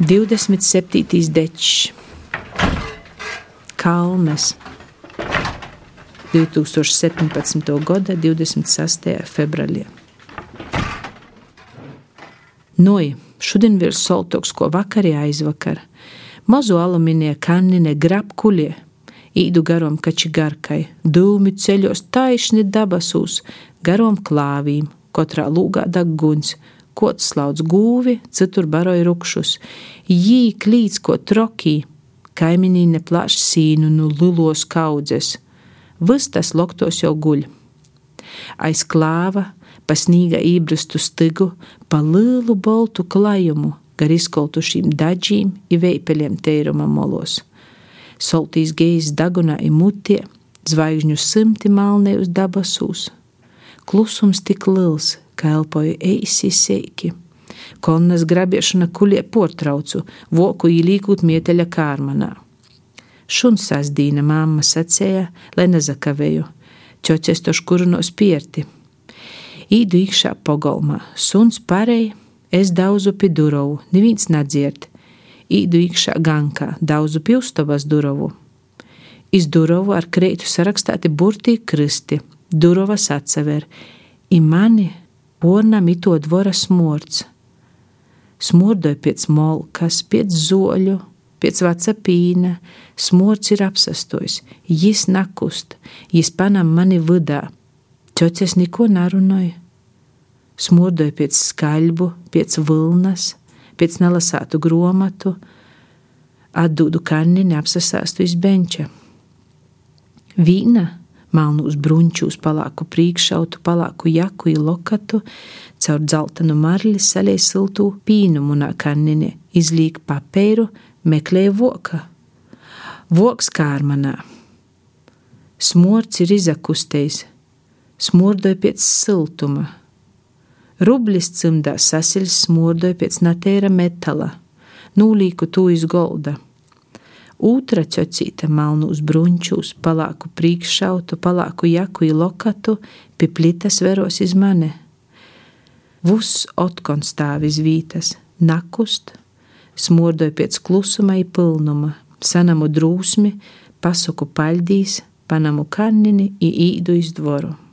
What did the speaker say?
27. dečs, Kalnes, 2017. gada 26. februārī. Noja, šodien ir soltoks, ko vakarī aizvakar. Mazu alumīnija kannine grabkuļie, īdu garom kačigarkai, dūmi ceļos taišni dabasūs, garom klāvīm, katrā lūgā daguns, kots slauc gūvi, citur baroja rupšus, jī klīts ko trokī, kaiminīne plāš sīnu nu lulos kaudzes, vis tas loktos jau guļ. Aiz klāva, pa snīga ībrastu stigu, pa lielu boltu klajumu, gar izkoltušīm daļģīm, iveipeļiem teiruma molos. Soltīs gejas dagunā i mutie, zvaigžņu simti malnē uz dabasūs. Klusums tik liels, ka elpoju eisi seiki. Konnas grabiešana kuļie portraucu, voku īlīkūt mieteļa kārmanā. Šuns sasdīna mamma sacēja, lai nezakavēju, ķoķes to škurunos pierti. Īdu iekšā pogolmā, suns pārēj, es daudzu pi durovu, neviens nedzirt. Īdu iekšā gankā, daudzu pi uztobas durovu. Iz durovu ar kreitu sarakstāti burtī kristi, durovas atsever, i mani pornā mito dvora smords. Smordoja pēc molkas, pēc zoļu, pēc veca pīna, smords ir apsastojis, jis nakust, jis panam mani vidā, ķoķis neko nerunāja. Smordoja pēc skaļbu, pēc vilnas, pēc nelasātu gromatu, atdūdu kanni neapsasāstu iz benča. Vīna melnūs bruņķūs, palāku priekšautu, palāku jaku, lokatu, caur dzeltenu marli salēja siltu pīnumu nā kannini, izlīk papēru, meklēja voka. Voks kārmanā. Smorts ir izakustējis, smordoja pēc siltuma. Rublis cimdā sasiļs smordoja pēc natēra metala, nūlīku tū iz golda. Otra ķocīte melnūs bruņčūs, palāku priekšautu, palāku jaku lokatu, pie plitas veros iz mane. Vus otkon stāv iz vītas, nakust, smordoja pēc klusuma i pilnuma, sanamu drūsmi, pasuku paļdīs, panamu kannini i īdu iz dvoru.